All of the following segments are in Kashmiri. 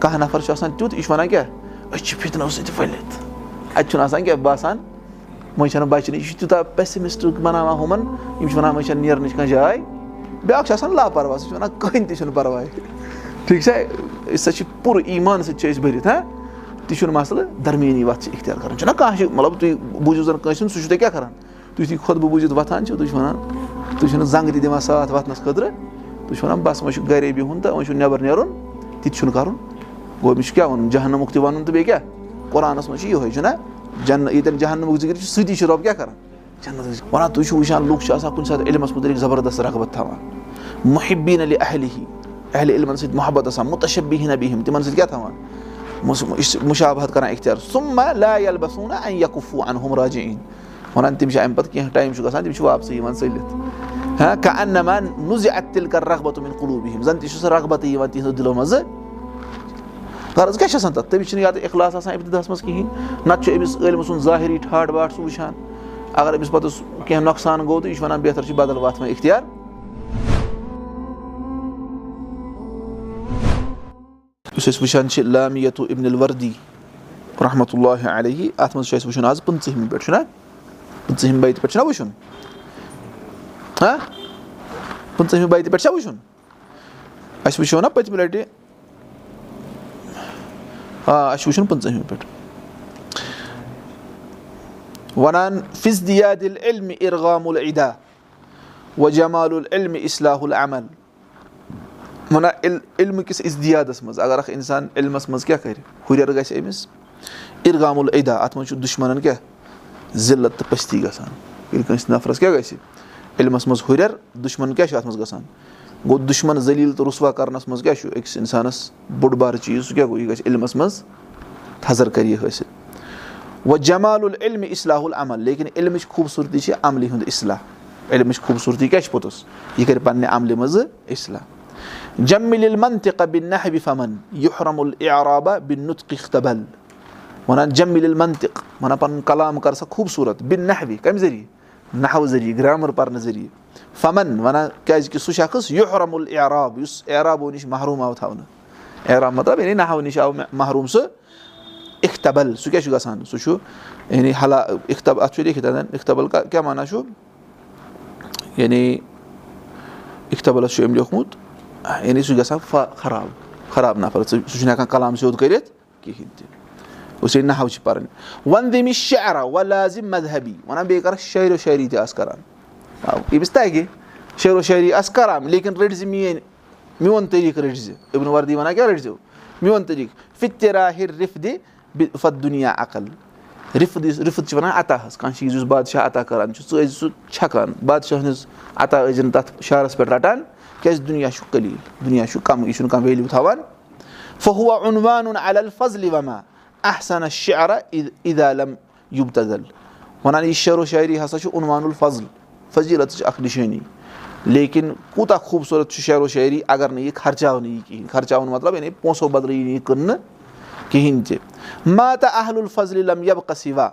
کانٛہہ نفر چھُ آسان تیُتھ یہِ چھُ وَنان کیٛاہ أسۍ چھِ فِطنو سۭتۍ ؤلِتھ اَتہِ چھُنہٕ آسان کیٛاہ باسان وۄنۍ چھَنہٕ بَچنٕچ یہِ چھُ تیوٗتاہ پیسِمِسٹِک بَناوان ہُمَن یِم چھِ وَنان وۄنۍ چھَنہٕ نیرنٕچ کانٛہہ جاے بیٛاکھ چھُ آسان لاپَرواہ سُہ چھُ وَنان کٕہٕنۍ تہِ چھُنہٕ پَرواے ٹھیٖک چھا أسۍ ہسا چھِ پوٗرٕ ایٖمان سۭتۍ چھِ أسۍ بٔرِتھ ہاں تہِ چھُنہٕ مَسلہٕ درمیٲنی وَتھ چھِ اِختیار کَرُن چھُنہ کانٛہہ چھُ مطلب تُہۍ بوٗزِو زَن کٲنٛسہِ ہُنٛد سُہ چھُو تۄہہِ کیٛاہ کَران تُہۍ یُتھُے خۄدبہٕ بوٗزِتھ وۄتھان چھِو تُہۍ چھِو وَنان تُہۍ چھِو نہٕ زنٛگہٕ تہِ دِوان ساتھ وۄتھنَس خٲطرٕ تُہۍ چھِو وَنان بَس وۄنۍ چھُ گَرے بِہُن تہٕ وۄنۍ چھُ نٮ۪بَر نیرُن تہِ چھُنہٕ کَرُن گوٚو أمِس چھُ کیٛاہ وَنُن جہنمُک تہِ وَنُن تہٕ بیٚیہِ کیٛاہ قۄرانَس منٛز چھُ یِہوے چھُنہ جن ییٚتٮ۪ن جہنمُک ذِکِر چھُ سۭتی چھُ رۄب کیٛاہ کَران جنت وَنان تُہۍ چھِو وٕچھان لُکھ چھِ آسان کُنہِ ساتہٕ علمَس مُتعلِق زَبردست رغبت تھاوان محبیٖن علی اہلہِ ہی اہلہِ علمَن سۭتۍ محبت آسان مُتشبیٖن بِہِم تِمن سۭتۍ کیاہ تھاوان مُشابت کران اختِیار سُما لا یل بسوٗنا یقفوٗ اَن ہُم راجے اِن وَنان تِم چھِ اَمہِ پَتہٕ کیٚنٛہہ ٹایم چھُ گژھان تِم چھِ واپسٕے یِوان ژٔلِتھ ہاں کانٛہہ اَن نَمان نُزِ اَتہِ تیٚلہِ کَر رغبت قلوٗ بِہِم زَن تہِ چھُ سُہ رغبتٕے یِوان تِہنٛزو دِلو منٛزٕ غرض کیاہ چھُ آسان تَتھ؟ تٔمِس چھُنہٕ یا اِخلاص آسان اِبتِداہَس منٛز کِہینۍ نَتہٕ چھُ أمِس عٲلمہٕ سُنٛد ظٲہِری ٹھاٹھ واٹھ سُہ وٕچھان۔ اَگر أمِس پَتہٕ کیٚنٛہہ نۄقصان گوٚو تہٕ یہِ چھُ وَنان بہتر چھُ بدل وَتھ وۄنۍ اِختِیار۔ یُس أسۍ وٕچھان چھِ لامیتُ اِبن الوردی رحمتہ اللہ علیہ اَتھ منٛز چھُ اَسہِ وٕچھُن آز پٕنٛژٕہمہِ پٮ۪ٹھ چھُنہ پٕنٛژٕہمہِ بیتہِ پٮ۪ٹھ چھُنہ وٕچھُن؟ ہاں پٕنٛژٕہمہِ بیتہِ پٮ۪ٹھ چھا وٕچھُن؟ اَسہِ وٕچھو نہ پٔتمہِ لَٹہِ آ اَسہِ چھُ وٕچھُن پٕنٛژٕہمہِ پٮ۪ٹھ وَنان فِزدِیا دِل علمِ اِرغام العدا و جمال العلمِ اِصلاح العمل. وَنان علمہٕ کِس اِزدِیادَس منٛز اگر اکھ اِنسان علمَس منٛز کیاہ کَرِ ہُریر گژھِ أمِس اِرغام العدا اَتھ منٛز چھُ دُشمَنن کیاہ ذِلت تہٕ پٔستی گژھان ییٚلہِ کٲنٛسہِ نفرَس کیاہ گژھِ علمَس منٛز ہُریر دُشمَن کیاہ چھُ اَتھ منٛز گژھان گوٚو دُشمَن ذٔلیٖل تہٕ رُسوا کَرنَس منٛز کیاہ چھُ؟ أکِس اِنسانَس بوٚڑ بارٕ چیٖز سُہ کیاہ گوٚو؟ یہِ گژھِ علمَس منٛز تھزر یہِ حٲصِل۔ وۄنۍ جمال العلمِ اِصلاح العمل۔ لیکِن علمٕچ خوٗبصوٗرتی چھِ عملہِ ہُنٛد اِصلاح۔ علمٕچ خوٗبصوٗرتی کیاہ چھِ پوٚتُس؟ یہِ کَرِ پَنٕنہِ عملہِ منٛزٕ العرابا بِن نُتقبل وَنان جمِل المنطق وَنان پَنُن کلام کر سا خوٗبصوٗرت۔ بِن نہوِ کَمہِ ذٔریعہٕ؟ نہو ذٔریعہٕ گرامر پَرنہٕ ذٔریعہٕ فمن؟ وَنان کیازِ کہِ سُہ شخص یُحرم العراب یُس عرابو نِش محروٗم آو تھاونہٕ عراب مطلب یعنی نہو نِش آو محروٗم سُہ اختبل. سُہ کیاہ چھُ گژھان سُہ چھُ یعنی حلا اختب اَتھ چھُ لیکھِتھ اختبل کیاہ وَنان چھُ یعنی اختبلس چھُ أمۍ لیوکھمُت یعنی سُہ چھُ گژھان خراب. خراب نفر. سُہ چھُنہٕ ہٮ۪کان کلام سیوٚد کٔرِتھ کِہینۍ تہِ یُس یہِ نہو چھِ پَرٕنۍ وَن دٔمِس شعرا وَ لازِم مذہبی وَنان بیٚیہِ کَرکھ شٲعرو شٲعری تہِ آسہٕ کَران ییٚمِس تَگہِ شعرو شٲعری آسہٕ کَران لیکِن رٔٹۍ زِ میٲنۍ میون طٔریٖقہٕ رٔٹۍ زِ اِبن وردی وَنان کیٛاہ رٔٹۍ زیو میون طٔریٖقہٕ فِتِراہِر رِف دِ فت دُنیا عقل رِفت یُس رِفت چھِ وَنان عطا حظ کانٛہہ چیٖز یُس بادشاہ عطا کَران چھُ ژٕ ٲسۍ سُہ چھَکان بادشاہ ہٕنٛدِس عطا ٲسۍ زِ تَتھ شعرَس پٮ۪ٹھ رَٹان کیازِ دُنیا چھُ قلیٖل دُنیا چھُ کَم یہِ چھُنہٕ کانٛہہ ویلیوٗ تھاوان فہوا عُنوان عل فضلہِ وما احسن شعرا عیٖدعالم یوٗبتل وَنان یہِ شعرو شاعری ہسا چھُ عُنوان الفضل فضیٖلتٕچ اکھ نِشٲنی لیکِن کوٗتاہ خوٗبصوٗرت چھُ شعرو شاعری اَگر نہٕ یہِ خرچاونہٕ یی کِہینۍ خرچاوُن مطلب یعنی پونٛسو بدلہٕ یی نہٕ یہِ کٕننہٕ کِہینۍ تہِ ماتا اہل الفضل لم یب قصیٖوا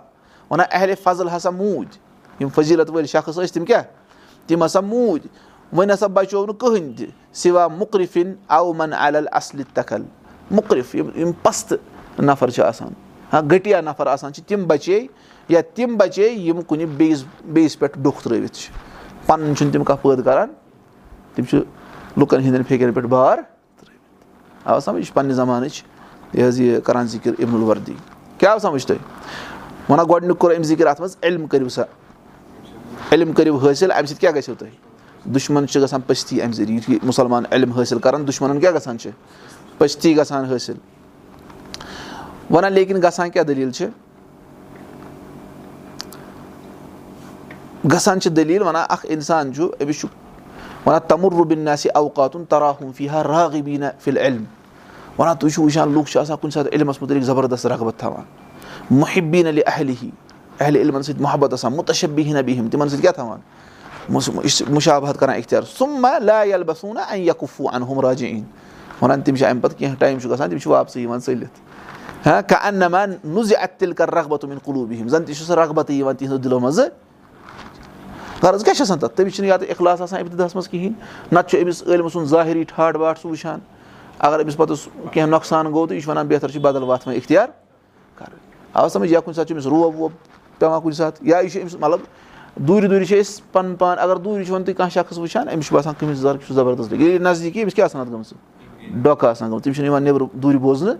وَنان اہلِ فضل ہسا موٗدۍ یِم فضیٖلت وٲلۍ شخص ٲسۍ تِم کیاہ تِم ہسا موٗدۍ وۄنۍ ہسا بچو نہٕ کٕہٕنۍ تہِ سِوا مُقرِفِن اومن عل اصلہِ تخل مُقرِف یِم یِم پستہٕ نفر چھِ آسان گٔٹیا نفر آسان چھِ تِم بچے یا تِم بچے یِم کُنہِ بیٚیِس بیٚیِس پٮ۪ٹھ ڈوٚکھ ترٲوِتھ چھِ۔ پَنُن چھُنہٕ تِم کانٛہہ پٲدٕ کران تِم چھِ لُکن ہِنٛدٮ۪ن فِکرین پٮ۪ٹھ بار ترٲوِتھ۔ آو سَمجھ؟ یہِ چھِ پنٕنہِ زمانٕچ یہِ حظ یہِ کران ذِکِر اِبن الوردی۔ کیاہ آو سَمجھ تۄہہِ وَنان گۄڈٕنیُک کوٚر أمۍ ذِکِر اَتھ منٛز علم کٔرِو سا۔ علم کٔرِو حٲصِل اَمہِ سۭتۍ کیاہ گژھیو تۄہہِ؟ دُشمَن چھِ گژھان پٔستی اَمہِ ذٔریعہٕ یُتھُے مُسلمان علم حٲصِل کران دُشمَنن کیاہ گژھان چھِ؟ پٔستی گژھان حٲصِل وَنان لیکِن گژھان کیاہ دٔلیٖل چھِ گژھان چھِ دٔلیٖل وَنان اکھ اِنسان چھُ أمِس چھُ وَنان تَمُر رُبِن آسہِ اوقاتُن تَراہُم فِہا راغبیٖنہ فِل علم وَنان تُہۍ چھِو وٕچھان لُکھ چھِ آسان کُنہِ ساتہٕ علمَس مُتعلِق زَبردست رغبت تھاوان محبیٖن علی اہلہِ ہی اہلہِ علمَن سۭتۍ محبت آسان مُتشبیٖن بِہِم تِمن سۭتۍ کیاہ تھاوان مُشابت کران اِختِیار سُما لا یل بسوٗنا یقفوٗ اَن ہُم راجے اِن وَنان تِم چھِ اَمہِ پَتہٕ کیٚنٛہہ ٹایم چھُ گژھان تِم چھِ واپسٕے یِوان ژٔلِتھ ہاں کانٛہہ اَن نَمان نُزِ اَتہِ تیٚلہِ کَر رغبت تِمن قلوٗ بِہِم زَن تہِ چھُ آسان تَتھ تٔمِس چھُنہٕ یا تہٕ اِخلاص آسان اِبتِداہَس منٛز کِہینۍ نہ تہٕ چھُ أمِس عٲلمہٕ سُنٛد ظٲہِری ٹھاٹھ واٹھ سُہ وٕچھان اگر أمِس پَتہٕ کینٛہہ نۄقصان گوٚو تہٕ یہِ چھُ وَنان بہتر چھِ بدل وَتھ وۄنۍ اِختِیار کَرٕنۍ آو سَمٕجھ یا کُنہِ ساتہٕ چھُ أمِس روب ووب پیٚوان کُنہِ ساتہٕ یا یہِ چھُ أمِس مطلب دوٗرِ دوٗرِ چھِ أسۍ پَنُن پان اگر دوٗرِ چھُ وۄنۍ تُہۍ کانٛہہ شخص وٕچھان أمِس چھُ باسان کٔمِس زَر چھُ زَبردست. نزدیٖکی أمِس کیاہ آسان اَتھ گٔمٕژ ڈۄکہٕ آسان گٔمٕژ تِم چھِنہٕ یِوان نٮ۪برٕ دوٗرِ بوزنہٕ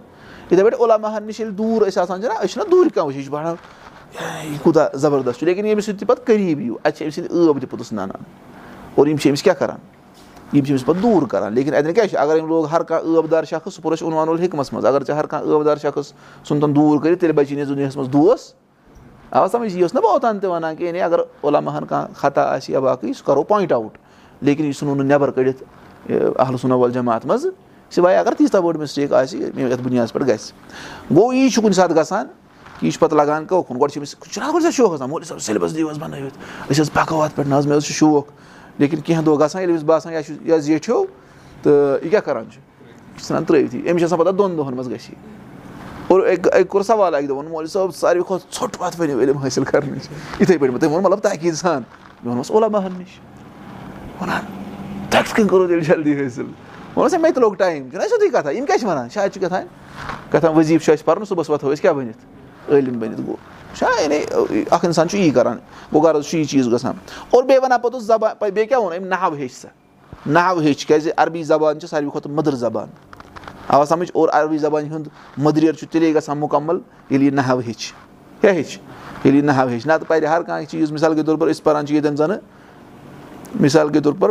یِتھٕے پٲٹھۍ علاما نِش ییٚلہِ دوٗر ٲسۍ آسان چھِنہ أسۍ چھِنہ دوٗرِ کانٛہہ وٕچھان یہِ چھُ بَڑان یہِ کوٗتاہ زَبردست چھُ لیکِن ییٚمِس سۭتۍ تہِ پَتہٕ قریٖب یِیِو اَتہِ چھِ أمۍ سٕنٛدۍ ٲب تہِ پوٚتُس نَنان اور یِم چھِ أمِس کیاہ کَران یِم چھِ أمِس پَتہٕ دوٗر کَران لیکِن اَتؠن کیاہ چھُ اگر أمۍ لوگ ہر کانٛہہ ٲب دار شخص سُہ پوٚر اَسہِ اوٚنوان ہیٚکمَس منٛز اگر ژےٚ ہر کانٛہہ ٲب دار شخص ژھُن دوٗر کٔرِتھ تیٚلہِ بَچی نہٕ دُنیاہَس منٛز دوس آ سَمٕجھ یہِ ٲس نہ بہٕ اوٚتام تہِ وَنان کہِ یعنی اگر علاما کانٛہہ خطا آسہِ یا باقٕے سُہ کَرو پویِنٛٹ آوُٹ لیکِن یہِ ژھٕنو نہٕ نٮ۪بر کٔڑِتھ اہلُ سُنول جماعت منٛز سِوایے اگر تیٖژاہ بٔڑ مِسٹیک آسہِ یَتھ بُنیادَس پٮ۪ٹھ گژھِ گوٚو یی چھُ کُنہِ ساتہٕ گژھان کہِ یہِ چھُ پَتہٕ لگان کوکُن گۄڈٕ چھِ أمِس چھُنہ گۄڈٕ شوق آسان مولوی صٲب سیلبَس دِیِو حظ بَنٲوِتھ أسۍ حظ پَکو اَتھ پٮ۪ٹھ نہ حظ مےٚ حظ چھُ شوق لیکِن کینٛہہ دۄہ گژھان ییٚلہِ أمِس باسان یا چھُ یا زیٹھیو تہٕ یہِ کیاہ کران چھُ یہِ چھُ ژھٕنان ترٲوتھٕے أمِس چھِ آسان پَتہ دۄن دۄہَن منٛز گژھِ یہِ اور اَکہِ کوٚر سوال اَکہِ دۄہ ووٚن مولوی صٲب ساروی کھۄتہٕ ژھوٚٹ وَتھ ؤنِو علم حٲصِل کَرنٕچ یِتھٕے پٲٹھۍ تٔمۍ ووٚن مطلب تاکیٖد سان مےٚ ووٚنمَس علاما نِش وَنان کِتھ کٔنۍ کوٚروٕ تیٚلہِ جلدی حٲصِل ووٚنُس ہے مےٚ تہِ لوٚگ ٹایم چھُنہ سیٚودُے کَتھا یِم کیاہ چھِ وَنان شاید چھِ کیٛاہ تام کیٛاہ تام ؤزیٖف چھُ اَسہِ پَرُن صُبحس وۄتھو أسۍ کیاہ بٔنِتھ عٲلِم بٔنِتھ گوٚو چھا یعنی اکھ اِنسان چھُ یی کران گوٚو غرض چھُ یہِ چیٖز گژھان اور بیٚیہِ وَنان پوٚتُس زبان بیٚیہِ کیاہ ووٚن أمۍ نَو ہیٚچھ سا نَو ہیٚچھ کیازِ عربی زبان چھِ ساروی کھۄتہٕ مٔدٕر زبان آوا سَمجھ اور عربی زبانہِ ہُنٛد مٔدریر چھُ تیٚلے گژھان مُکمل ییٚلہِ یہِ نَو ہیٚچھِ کیاہ ہیٚچھِ ییٚلہِ یہِ نَو ہیٚچھِ نتہٕ پَرِ ہر کانٛہہ چیٖز مِثال کے طور پر أسۍ پَران چھِ ییٚتٮ۪ن زَنہٕ مِثال کے طور پر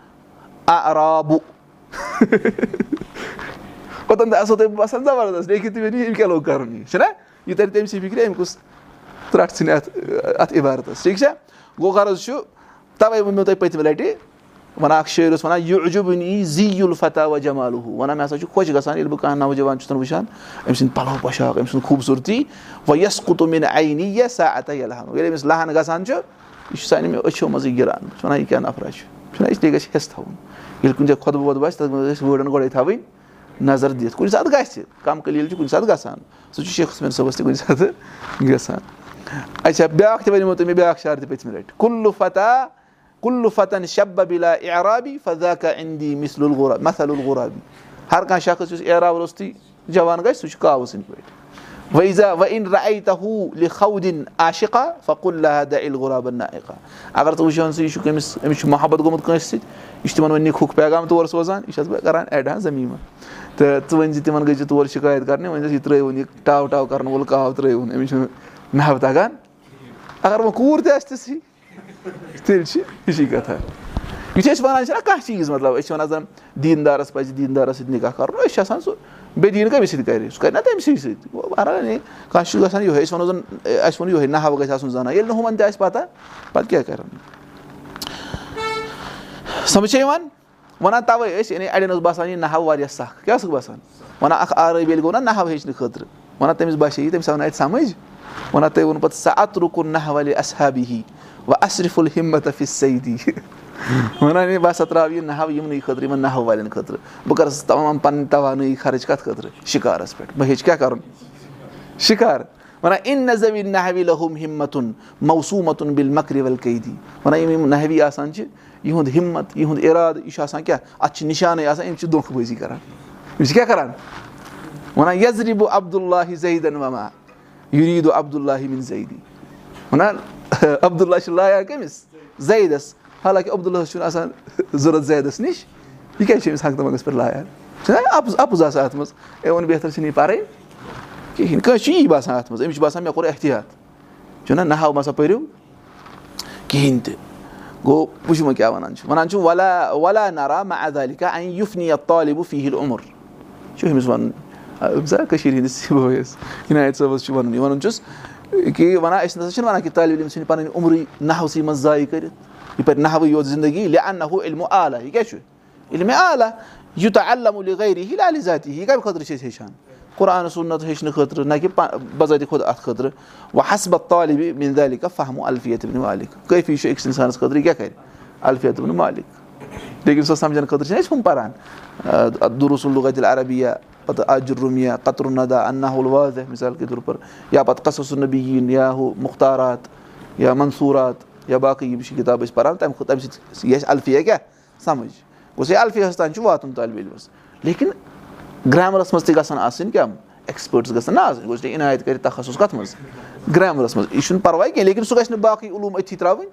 اوٚتَن تہِ آسو تۄہہِ باسان زَبردست أمۍ کیاہ لوٚگ کَرُن یہِ چھُنہ یہِ تَرِ تٔمۍ سٕے فِکرِ أمۍ کُس ترٛٹھ ژھٕنہِ اَتھ اَتھ عبارتَس ٹھیٖک چھا گوٚو غرض چھُ تَوَے ووٚن مےٚ تۄہہِ پٔتمہِ لَٹہِ وَنان اکھ شٲعر اوس وَنان یہِ الفتا و جمالوٗ وَنان مےٚ ہسا چھُ خۄش گژھان ییٚلہِ بہٕ کانٛہہ نوجوان چھُس وٕچھان أمۍ سٕنٛدۍ پَلو پۄشاک أمۍ سٕنٛز خوٗبصوٗرتی وۄنۍ یۄس کُتُم مےٚ عینی یا سا اَتا لہن ییٚلہِ أمِس لہن گژھان چھُ یہِ چھُ سانہِ مےٚ أچھو منٛزٕے گِران بہٕ چھُس وَنان یہِ کیاہ نفرا چھُ ییٚلہِ کُنہِ جایہِ خۄدبہٕ وۄدبہٕ آسہِ تَتھ منٛز ٲسۍ وٲڑَن گۄڈَے تھاوٕنۍ نظر دِتھ کُنہِ ساتہٕ گژھِ کَم کٔلیٖل چھُ کُنہِ ساتہٕ گژھان سُہ چھُ شیخ حُسین صٲبَس تہِ کُنہِ ساتہٕ گژھان اچھا بیٛاکھ تہِ وَنمو تۄہہِ مےٚ بیٛاکھ شعر تہِ پٔتمہِ لَٹہِ کُلُ فتا کُلُ فتن شبہ بِلا عرابی فضاکا الغورابی ہر کانٛہہ شخص یُس عراو روٚستُے جوان گژھِ سُہ چھُ کاوٕ سٕنٛدۍ پٲٹھۍ اگر ژٕ وٕچھان ژٕ یہِ چھُکھ أمِس أمِس چھُ محبت گوٚمُت کٲنٛسہِ سۭتۍ یہِ چھُ تِمن وۄنۍ نِکھُک پیغام تور سوزان یہِ چھَس بہٕ کران ایڈ ہا زٔمیٖن تہٕ ژٕ ؤنۍ زِ تِمن گٔے زِ تور شِکایت کرنہِ زِ یہِ ترٲوُن یہِ ٹاو ٹاو کرن وول کاو ترٲوُن أمِس چھُنہٕ نہو تگان اگر وۄنۍ کوٗر تہِ آسہِ تِژھٕے تیٚلہِ چھِ ہِشی کَتھا یُتھُے أسۍ وَنان چھِنہ کانٛہہ چیٖز مطلب أسۍ چھِ وَنان زَن دیٖندارَس پَزِ دیٖندارَس سۭتۍ نِکاح کَرُن۔ أسۍ چھِ آسان سُہ بیٚیہِ دیٖن کٔمِس سۭتۍ کَرِ سُہ کَرِ نہ تٔمۍ سٕے سۭتۍ۔ گوٚو کانٛہہ چھُ گژھان یِہوے أسۍ وَنو زَن اَسہِ ووٚن یِہوے نہو گژھِ آسُن زَنان۔ ییٚلہِ ہُمَن تہِ آسہِ پَتہ پَتہٕ کیاہ کَرَن؟ سَمجھ چھا یِوان؟ وَنان تَوے أسۍ یعنی اَڑٮ۪ن اوس باسان یہِ نہو واریاہ سَکھ کیاہ اوسُکھ باسان؟ وَنان اکھ آرٲبۍ ییٚلہِ گوٚو نہ نہو ہیٚچھنہٕ خٲطرٕ۔ وَنان تٔمِس باسے یہِ تٔمِس آو نہٕ اَتہِ سَمٕجھ۔ وَنان تۄہہِ ووٚنوُ پَتہٕ سا اَتہٕ رُکُن نہ وَلے اَصحابی ہی وَ اصرف الحمت فِس صعیدی وَنان ہے بہٕ ہسا تراو یہِ نہو یِمنٕے خٲطرٕ یِمن نہو والٮ۪ن خٲطرٕ بہٕ کَرٕ تَمام پَنٕنۍ توانٲیی خرٕچ کَتھ خٲطرٕ شِکارَس پٮ۪ٹھ بہٕ ہیٚچھِ کیاہ کَرُن شِکار وَنان اِن نظوی نہوی لہُم ہِمتُن موسوٗمتُن بِل مکرِ ول قیدی وَنان یِم یِم نہوی آسان چھِ یِہُنٛد ہِمت یِہُنٛد اِرادٕ یہِ چھُ آسان کیاہ اَتھ چھِ نِشانٕے آسان یِم چھِ دۄنکھٕ بٲزی کران یِم چھِ کیاہ کران وَنان یزرِ بہٕ عبداللہ زیدن وما یُریٖدو عبداللہ مِن زیدی وَنان عبداللہ چھُ لایا کٔمِس زیدَس حالانکہِ عبداللہس چھُنہٕ آسان ضوٚرتھ زیدَس نِش یہِ کیازِ چھُ أمِس حق تَمَس پٮ۪ٹھ لایا چھُنہ اَپُز اَپُز آسان اَتھ منٛز اے ووٚن بہتر چھِنہٕ یہِ پَرٕنۍ کِہیٖنۍ کٲنٛسہِ چھُ یی باسان اَتھ منٛز أمِس چھُ باسان مےٚ کوٚر احتِیاط چھُنہ نہو مَسا پٔرِو کِہیٖنۍ تہِ گوٚو وٕچھِو وۄنۍ کیاہ وَنان چھِ وَنان چھُ ولا ولا یُفنی طالبہٕ فیٖل عُمر چھُ أمِس وَنُن کٔشیٖر ہِنٛدِس بٲیِس عنایت صٲبَس چھُ وَنُن یہِ وَنُن چھُس کہِ وَنان أسۍ نَسا چھِنہٕ وَنان کہِ طالبہِ علم ژھٕنہِ پَنٕنۍ عُمرٕے نہوسٕے منٛز ضایہِ کٔرِتھ یہِ پَرِ نہوٕے یوت زندگی اَنہٕ ہُہ علمہٕ عالا یہِ کیاہ چھُ علمہِ عالا یوٗتاہ علم غری ہی علی ذاتی یہِ کَمہِ خٲطرٕ چھِ أسۍ ہیٚچھان قۄرآن سُنت ہیٚچھنہٕ خٲطرٕ نہ کہِ بَضٲطِ کھۄتہٕ اَتھ خٲطرٕ وۄنۍ حسبت طالبہِ مِن دالِکا فہمو الفیت بِن مالِک کٲفی چھُ أکِس اِنسانَس خٲطرٕ کیاہ کَرِ الفیت بِن مالِک لیکِن سۄ سَمجھنہٕ خٲطرٕ چھِنہ أسۍ ہُم پَران لُغتِل عربیہ پَتہٕ اجروٗمیا قطرُندا اناہُل واضح مِثال کے طور پر یا پَتہٕ قصصُنبیٖن یا ہُہ مُختارات یا منصوٗرات یا باقٕے یِم چھِ کِتاب أسۍ پَران تَمہِ کھۄتہٕ تَمہِ سۭتۍ یہِ اَسہِ الفِیا کیاہ؟ سَمجھ۔ گوٚژھ ہے الفِیاہَس تانۍ چھُ واتُن طالبہِ علمَس۔ لیکِن گرٛیمرَس منٛز تہِ گژھن آسٕنۍ کیٛاہ؟ ایٚکٕسپٲٹٕس گژھن نہ آسٕنۍ گوٚژھ تۄہہِ عنایت کَرِ تَخصُص کَتھ منٛز؟ گرٛیمرَس منٛز۔ یہِ چھُنہٕ پَرواے کینٛہہ لیکِن سُہ گژھِ نہٕ باقٕے علوٗم أتھی ترٛاوٕنۍ۔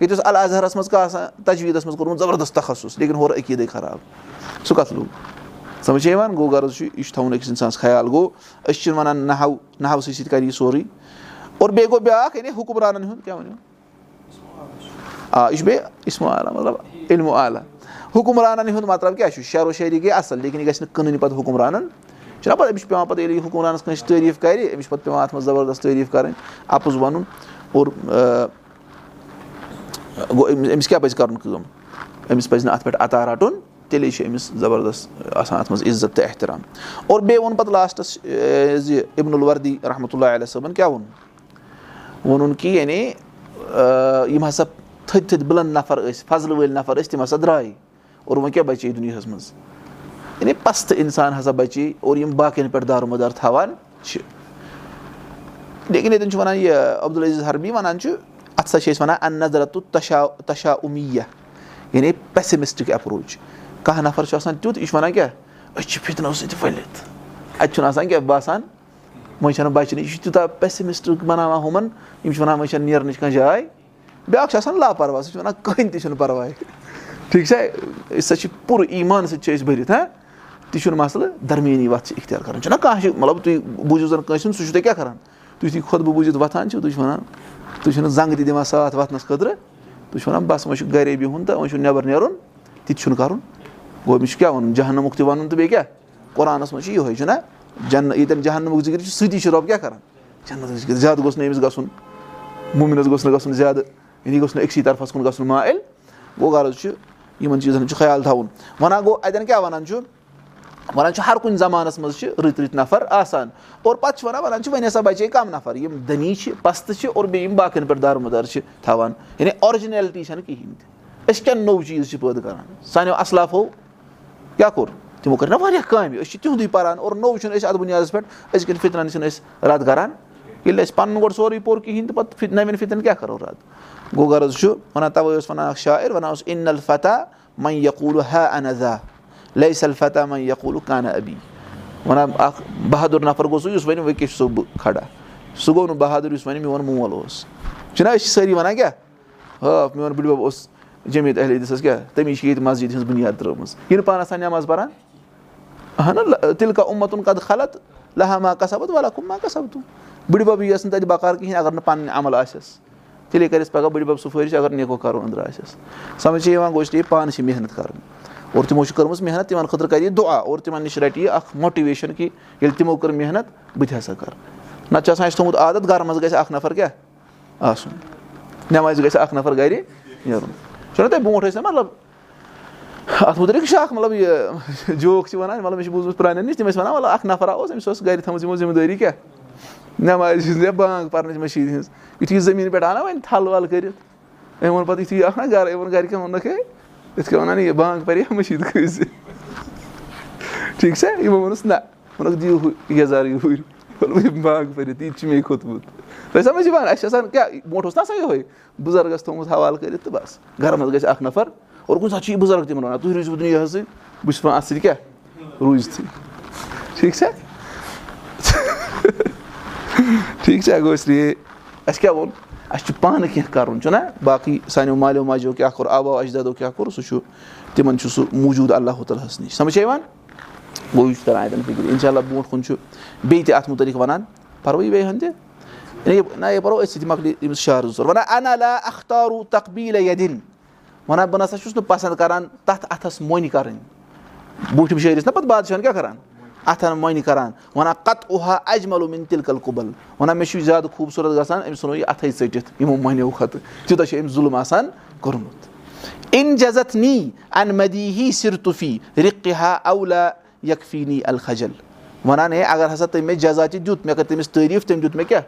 ییٚتہِ اوس ال اظہرَس منٛز کانٛہہ آسان تجویٖدَس منٛز کوٚرمُت زَبردست تخصُص لیکِن ہورٕ عقیٖدٕے خراب۔ سُہ کَتھ لوٚگ؟ سَمجھ چھِ یِوان گوٚو غرض چھُ یہِ چھُ تھاوُن أکِس اِنسانَس خیال۔ گوٚو أسۍ چھِنہٕ وَنان نَہو نَہوسٕے سۭتۍ کَرِ یہِ سورُے۔ اور بیٚیہِ گوٚو بیٛاکھ یعنی حُکُمرانَن ہُنٛد کیٛاہ ؤنِو آ یہِ چھُ بیٚیہِ اِسمو عالا مطلب علمو عالا حُکُمرانَن ہُنٛد مطلب کیاہ چھُ شعرو شٲعری گٔے اَصٕل لیکِن یہِ گژھِ نہٕ کٕنٕنۍ پَتہٕ حُکُمرانَن چھُنہ پَتہٕ أمِس چھُ پیٚوان پَتہٕ ییٚلہِ حُکُمرانَس کٲنٛسہِ تعٲریٖف کَرِ أمِس چھُ پَتہٕ پیٚوان اَتھ منٛز زَبردست تعٲریٖف کَرٕنۍ اَپُز وَنُن اور أمِس کیاہ پَزِ کَرُن کٲم أمِس پَزِ نہٕ اَتھ پٮ۪ٹھ عطا رَٹُن تیٚلے چھُ أمِس زَبردست آسان اَتھ منٛز عزت تہٕ احترام اور بیٚیہِ ووٚن پَتہٕ لاسٹَس زِ اِبن الوردی رحمتہ اللہ علیہ صٲبَن کیاہ ووٚن ووٚنُن کہِ یعنی یِم ہسا تھٔدۍ تھٔدۍ بُلند نَفر ٲسۍ فضلہٕ وٲلۍ نَفر ٲسۍ تِم ہسا درٛاے اور وۄنۍ کیاہ بَچے دُنیاہَس منٛز. یعنی پَستہٕ اِنسان ہسا بَچے اور یِم باقین پٮ۪ٹھ دارمُدار تھاوان چھِ لیکِن ییٚتٮ۪ن چھُ وَنان یہِ عبدالعزیٖز ہربی وَنان چھُ اَتھ ہسا چھِ أسۍ وَنان اَن نظرت تشا اُمیہ یعنی پیسمِسٹِک ایپروچ کانٛہہ نَفر چھُ آسان تیُتھ یہِ چھُ وَنان کیاہ أسۍ چھِ فِتنو سۭتۍ ؤلِتھ اَتہِ چھُنہٕ آسان کیاہ باسان وۄنۍ چھَنہٕ بَچنٕچ یہِ چھُ تیوٗتاہ پیسمِسٹِک بَناوان ہُمَن یِم چھِ وَنان وۄنۍ چھَنہٕ نیرنٕچ کانٛہہ جاے بیٛاکھ چھُ آسان لاپَرواہ سُہ چھُ وَنان کٕہٕنۍ تہِ چھُنہٕ پَرواے ٹھیٖک چھا أسۍ ہسا چھِ پوٗرٕ ایٖمان سۭتۍ چھِ أسۍ بٔرِتھ ہاں تہِ چھُنہٕ مَسلہٕ درمیٲنی وَتھ چھِ اِختِیار کَرُن چھُنہ کانٛہہ چھُ مطلب تُہۍ بوٗزِو زَن کٲنٛسہِ ہُنٛد سُہ چھُو تۄہہِ کیاہ کَران تُہۍ یُتھُے خۄد بہٕ بوٗزِتھ وۄتھان چھِو تُہۍ چھِو وَنان تُہۍ چھِو نہٕ زنٛگہٕ تہِ دِوان ساتھ وۄتھنَس خٲطرٕ تُہۍ چھِو وَنان بَس وۄنۍ چھُ گَرے بِہُن تہٕ وۄنۍ چھُ نٮ۪بَر نیرُن تہِ چھُنہٕ کَرُن گوٚو أمِس چھُ کیاہ وَنُن جہنمُک تہِ وَنُن تہٕ بیٚیہِ کیاہ قۄرانَس منٛز چھُ یِہوے چھُنہ جن ییٚتٮ۪ن جہنمُک ذِکِر چھُ سۭتی چھُ رۄب کیاہ کَران جنتُک ذِکِر زیادٕ گوٚژھ نہٕ أمِس گژھُن مومِنَس گوٚژھ نہٕ گژھُن زیادٕ یعنی گوٚژھ نہٕ أکسٕے طرفَس کُن گژھُن مایِل گوٚو غرض چھُ یِمَن چیٖزَن ہُنٛد چھُ خیال تھاوُن وَنان گوٚو اَتٮ۪ن کیاہ وَنان چھُ وَنان چھُ ہر کُنہِ زَمانَس منٛز چھِ رٕتۍ رٕتۍ نَفر آسان اور پَتہٕ چھِ وَنان وَنان چھِ وۄنۍ ہسا بَچے کَم نَفر یِم دٔنی چھِ پَستہٕ چھِ اور بیٚیہِ یِم باقین پٮ۪ٹھ دارمُدار چھِ تھاوان یعنی آرجِنیلٹی چھَنہٕ کِہینۍ تہِ أسۍ کیاہ نوٚو چیٖز چھِ پٲدٕ کران سانیو اَصلافو کیاہ کوٚر تِمو کٔر نہ واریاہ کامہِ أسۍ چھِ تِہُنٛدُے پَران؟ اور نوٚو چھُنہٕ أسۍ اَتھ بُنیادَس پٮ۪ٹھ أزکٮ۪ن فِطرَن چھِنہٕ أسۍ رد کران ییٚلہِ اَسہِ پَنُن گۄڈٕ سورُے پوٚر کِہینۍ تہٕ پَتہٕ نَوٮ۪ن فِطرَن کیاہ کَرو رد گوٚو غرض چھُ وَنان تَوے اوس وَنان اکھ شاعر وَنان اوس اِن الفتح مَے یقوٗل ہا اَنزا لے سلفتح مَے یقوٗل کانہ ابی. وَنان اکھ بہادُر نَفر گوٚو سُہ یُس وَنہِ وٕکیٚس چھُسو بہٕ کھڑا. سُہ گوٚو نہٕ بہادُر یُس وَنہِ میون مول اوس. چھِنہ أسۍ چھِ سٲری وَنان کیاہ ہا میون بٕڈبب اوس جمیٖد اہلِس حظ کیاہ تٔمِس چھِ ییٚتہِ مسجِد ہِنٛز بُنیاد ترٲومٕژ یہِ نہٕ پانَس تانۍ نٮ۪ماز پَران اَہن تِلکا اُمتُن قد خلط لہا ما کَسبت وَلا کُم ما کَسب تُم بٕڈبب یِیَس نہٕ تَتہِ بکار کِہینۍ اَگر نہٕ پَنٕنۍ عمل آسٮ۪س تیٚلے کَرٮ۪س پَگہہ بٕڈبب سُفٲرِش اَگر نیکو کَرو أنٛدرٕ آسٮ۪س سَمجھ چھِ یِوان گوٚو یہِ پانہٕ چھِ محنت کَرٕنۍ اور تِمو چھِ کٔرمٕژ محنت تِمن خٲطرٕ کَرِ یہِ دُعا اور تِمن نِش رَٹہِ یہِ اکھ ماٹِویشن کہِ ییٚلہِ تِمو کٔر محنت بہٕ تہِ ہسا کَرٕ نتہٕ چھُ آسان اَسہِ تھومُت عادت گرٕ منٛز گژھِ اکھ نَفر کیاہ آسُن نٮ۪مازِ گژھِ اکھ نَفر گرِ نیرُن چھُنہ تۄہہِ برونٛٹھ ٲسۍ نا مطلب اَتھ مُتعلِق چھُ اکھ مطلب یہِ جوک چھِ وَنان مطلب مےٚ چھُ بوٗزمُت پرانٮ۪ن نِش تِم ٲسۍ وَنان مطلب اکھ نَفرا اوس أمِس ٲس گرِ تھٲومٕژ یِمو ذِمہٕ دٲری کیاہ نٮ۪مازِ ہِنٛز یا بانٛگ پَرنٕچ مٔشیٖد ہِنٛز یِتھُے زٔمیٖن پٮ۪ٹھ آو نا وۄنۍ تھل ول کٔرِتھ أمۍ ووٚن پَتہٕ یِتھُے اکھ نا گرٕ یِمن گرِکٮ۪ن ووٚنُکھ ہے یِتھ کٔنۍ وَنان یہِ بانٛگ پَرِ ہا مٔشیٖد زِ ٹھیٖک چھا یِمو ووٚنُس نہ ووٚنُکھ دِیِو ہُہ یَزار یوٗرۍ یِم بانٛگ پٔرِتھ یہِ تہِ چھُ مے کھوٚتمُت تۄہہِ سَمجھ یِوان اَسہِ چھِ آسان کیاہ برونٛٹھ اوس نہ آسان یِہوے بُزرگَس تھومُت حوالہٕ کٔرِتھ تہٕ بَس گرٕ منٛز گژھِ اکھ نَفر اور کُنہِ ساتہٕ چھُ یہِ بُزرگ تِمن وَنان تُہۍ روٗزِو دُنیاہَس سۭتۍ بہٕ چھُس وَنان اَتھ سۭتۍ کیاہ روٗزتھٕے ٹھیٖک چھا ٹھیٖک چھا گوٚو اس لیے اَسہِ کیاہ ووٚن اَسہِ چھُ پانہٕ کیٚنٛہہ کَرُن چھُنہ باقٕے سانیو مالیو ماجیو کیاہ کوٚر آبو اجدادو کیاہ کوٚر سُہ چھُ تِمن چھُ سُہ موٗجوٗد اللہ تعالیٰ ہَس نِش سَمجھ یِوان گوٚو یہِ چھُ تران اَتٮ۪ن فِکرِ اِنشاء اللہ برونٛٹھ کُن چھُ بیٚیہِ تہِ اَتھ مُتعلِق وَنان پَرو یہِ بیٚیہِ ہن تہِ نہ یہِ پَرو أتھۍ سۭتۍ مۄکلہِ أمِس شہر زٕ ژور وَنان اَنا اختارو تقبیٖل یا دِنۍ وَنان بہٕ نسا چھُس نہٕ پَسنٛد کَران تَتھ اَتھَس مۄنۍ کَرٕنۍ بوٗٹھِم شٲعرِس نہ پَتہٕ بادشاہَن کیٛاہ کَران اَتھَن مۄنۍ کَران وَنان کَتہٕ اوہا اجملوٗ تِلکَل قُبل وَنان مےٚ چھُ یہِ زیادٕ خوٗبصوٗرت گژھان أمِس ژھٕنو یہِ اَتھَے ژٔٹِتھ یِمو مۄنیو کھۄتہٕ تیوٗتاہ چھُ أمِس ظُلم آسان کوٚرمُت اِن جزت نی ان مدی ہی سِرتُفی رِقہِ ہا اولا یکفی نی الخجل وَنان ہے اگر ہسا تٔمۍ مےٚ جزا تہِ دیُت مےٚ کٔر تٔمِس تعٲریٖف تٔمۍ دیُت مےٚ کیاہ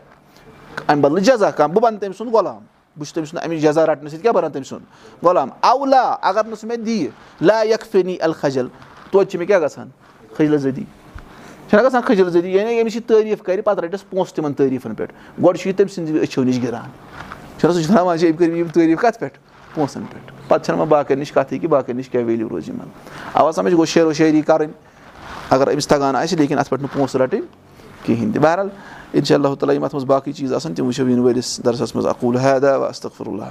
اَمہِ بدلہٕ جزا کانٛہہ بہٕ بَنہٕ تٔمۍ سُنٛد غلام بہٕ چھُس تٔمۍ سُنٛد اَمِچ جزا رَٹنہٕ سۭتۍ کیاہ بَنان تٔمۍ سُنٛد غلام اولا اگر نہٕ سُہ مےٚ دِیہِ لا یکفنی الخجل. توتہِ چھِ مےٚ کیاہ گژھان خجلہٕ زٔدی. چھُنہ گژھان خجل زٔدی؟ یعنی ییٚمِس یہِ تعٲریٖف کَرِ پَتہٕ رَٹٮ۪س پونٛسہٕ تِمن تعٲریٖفَن پٮ۪ٹھ گۄڈٕ چھُ یہِ تٔمۍ سٕنٛدِ أچھو نِش گِران چھُنہ سُہ چھُ تھاوان أمۍ کٔرۍ یِم تعٲریٖف کَتھ پٮ۪ٹھ پونٛسَن پٮ۪ٹھ پَتہٕ چھَنہٕ وۄنۍ باقٕیَن نِش کَتھٕے کہِ باقٕیَن نِش کیاہ ویلیوٗ روزِ یِمَن اَوا سَمجھ گوٚو شیرو شٲعری کَرٕنۍ اگر أمِس تَگان آسہِ لیکِن اَتھ پٮ۪ٹھ نہٕ پونٛسہٕ رَٹٕنۍ کِہیٖنۍ تہِ بہرحال اِنشاء اللہ تعالیٰ یِم اَتھ منٛز باقٕے چیٖز آسان تِم وٕچھو یِنہٕ وٲلِس دَرسَس منٛز اکوٗل حیدا وستغفر اللہ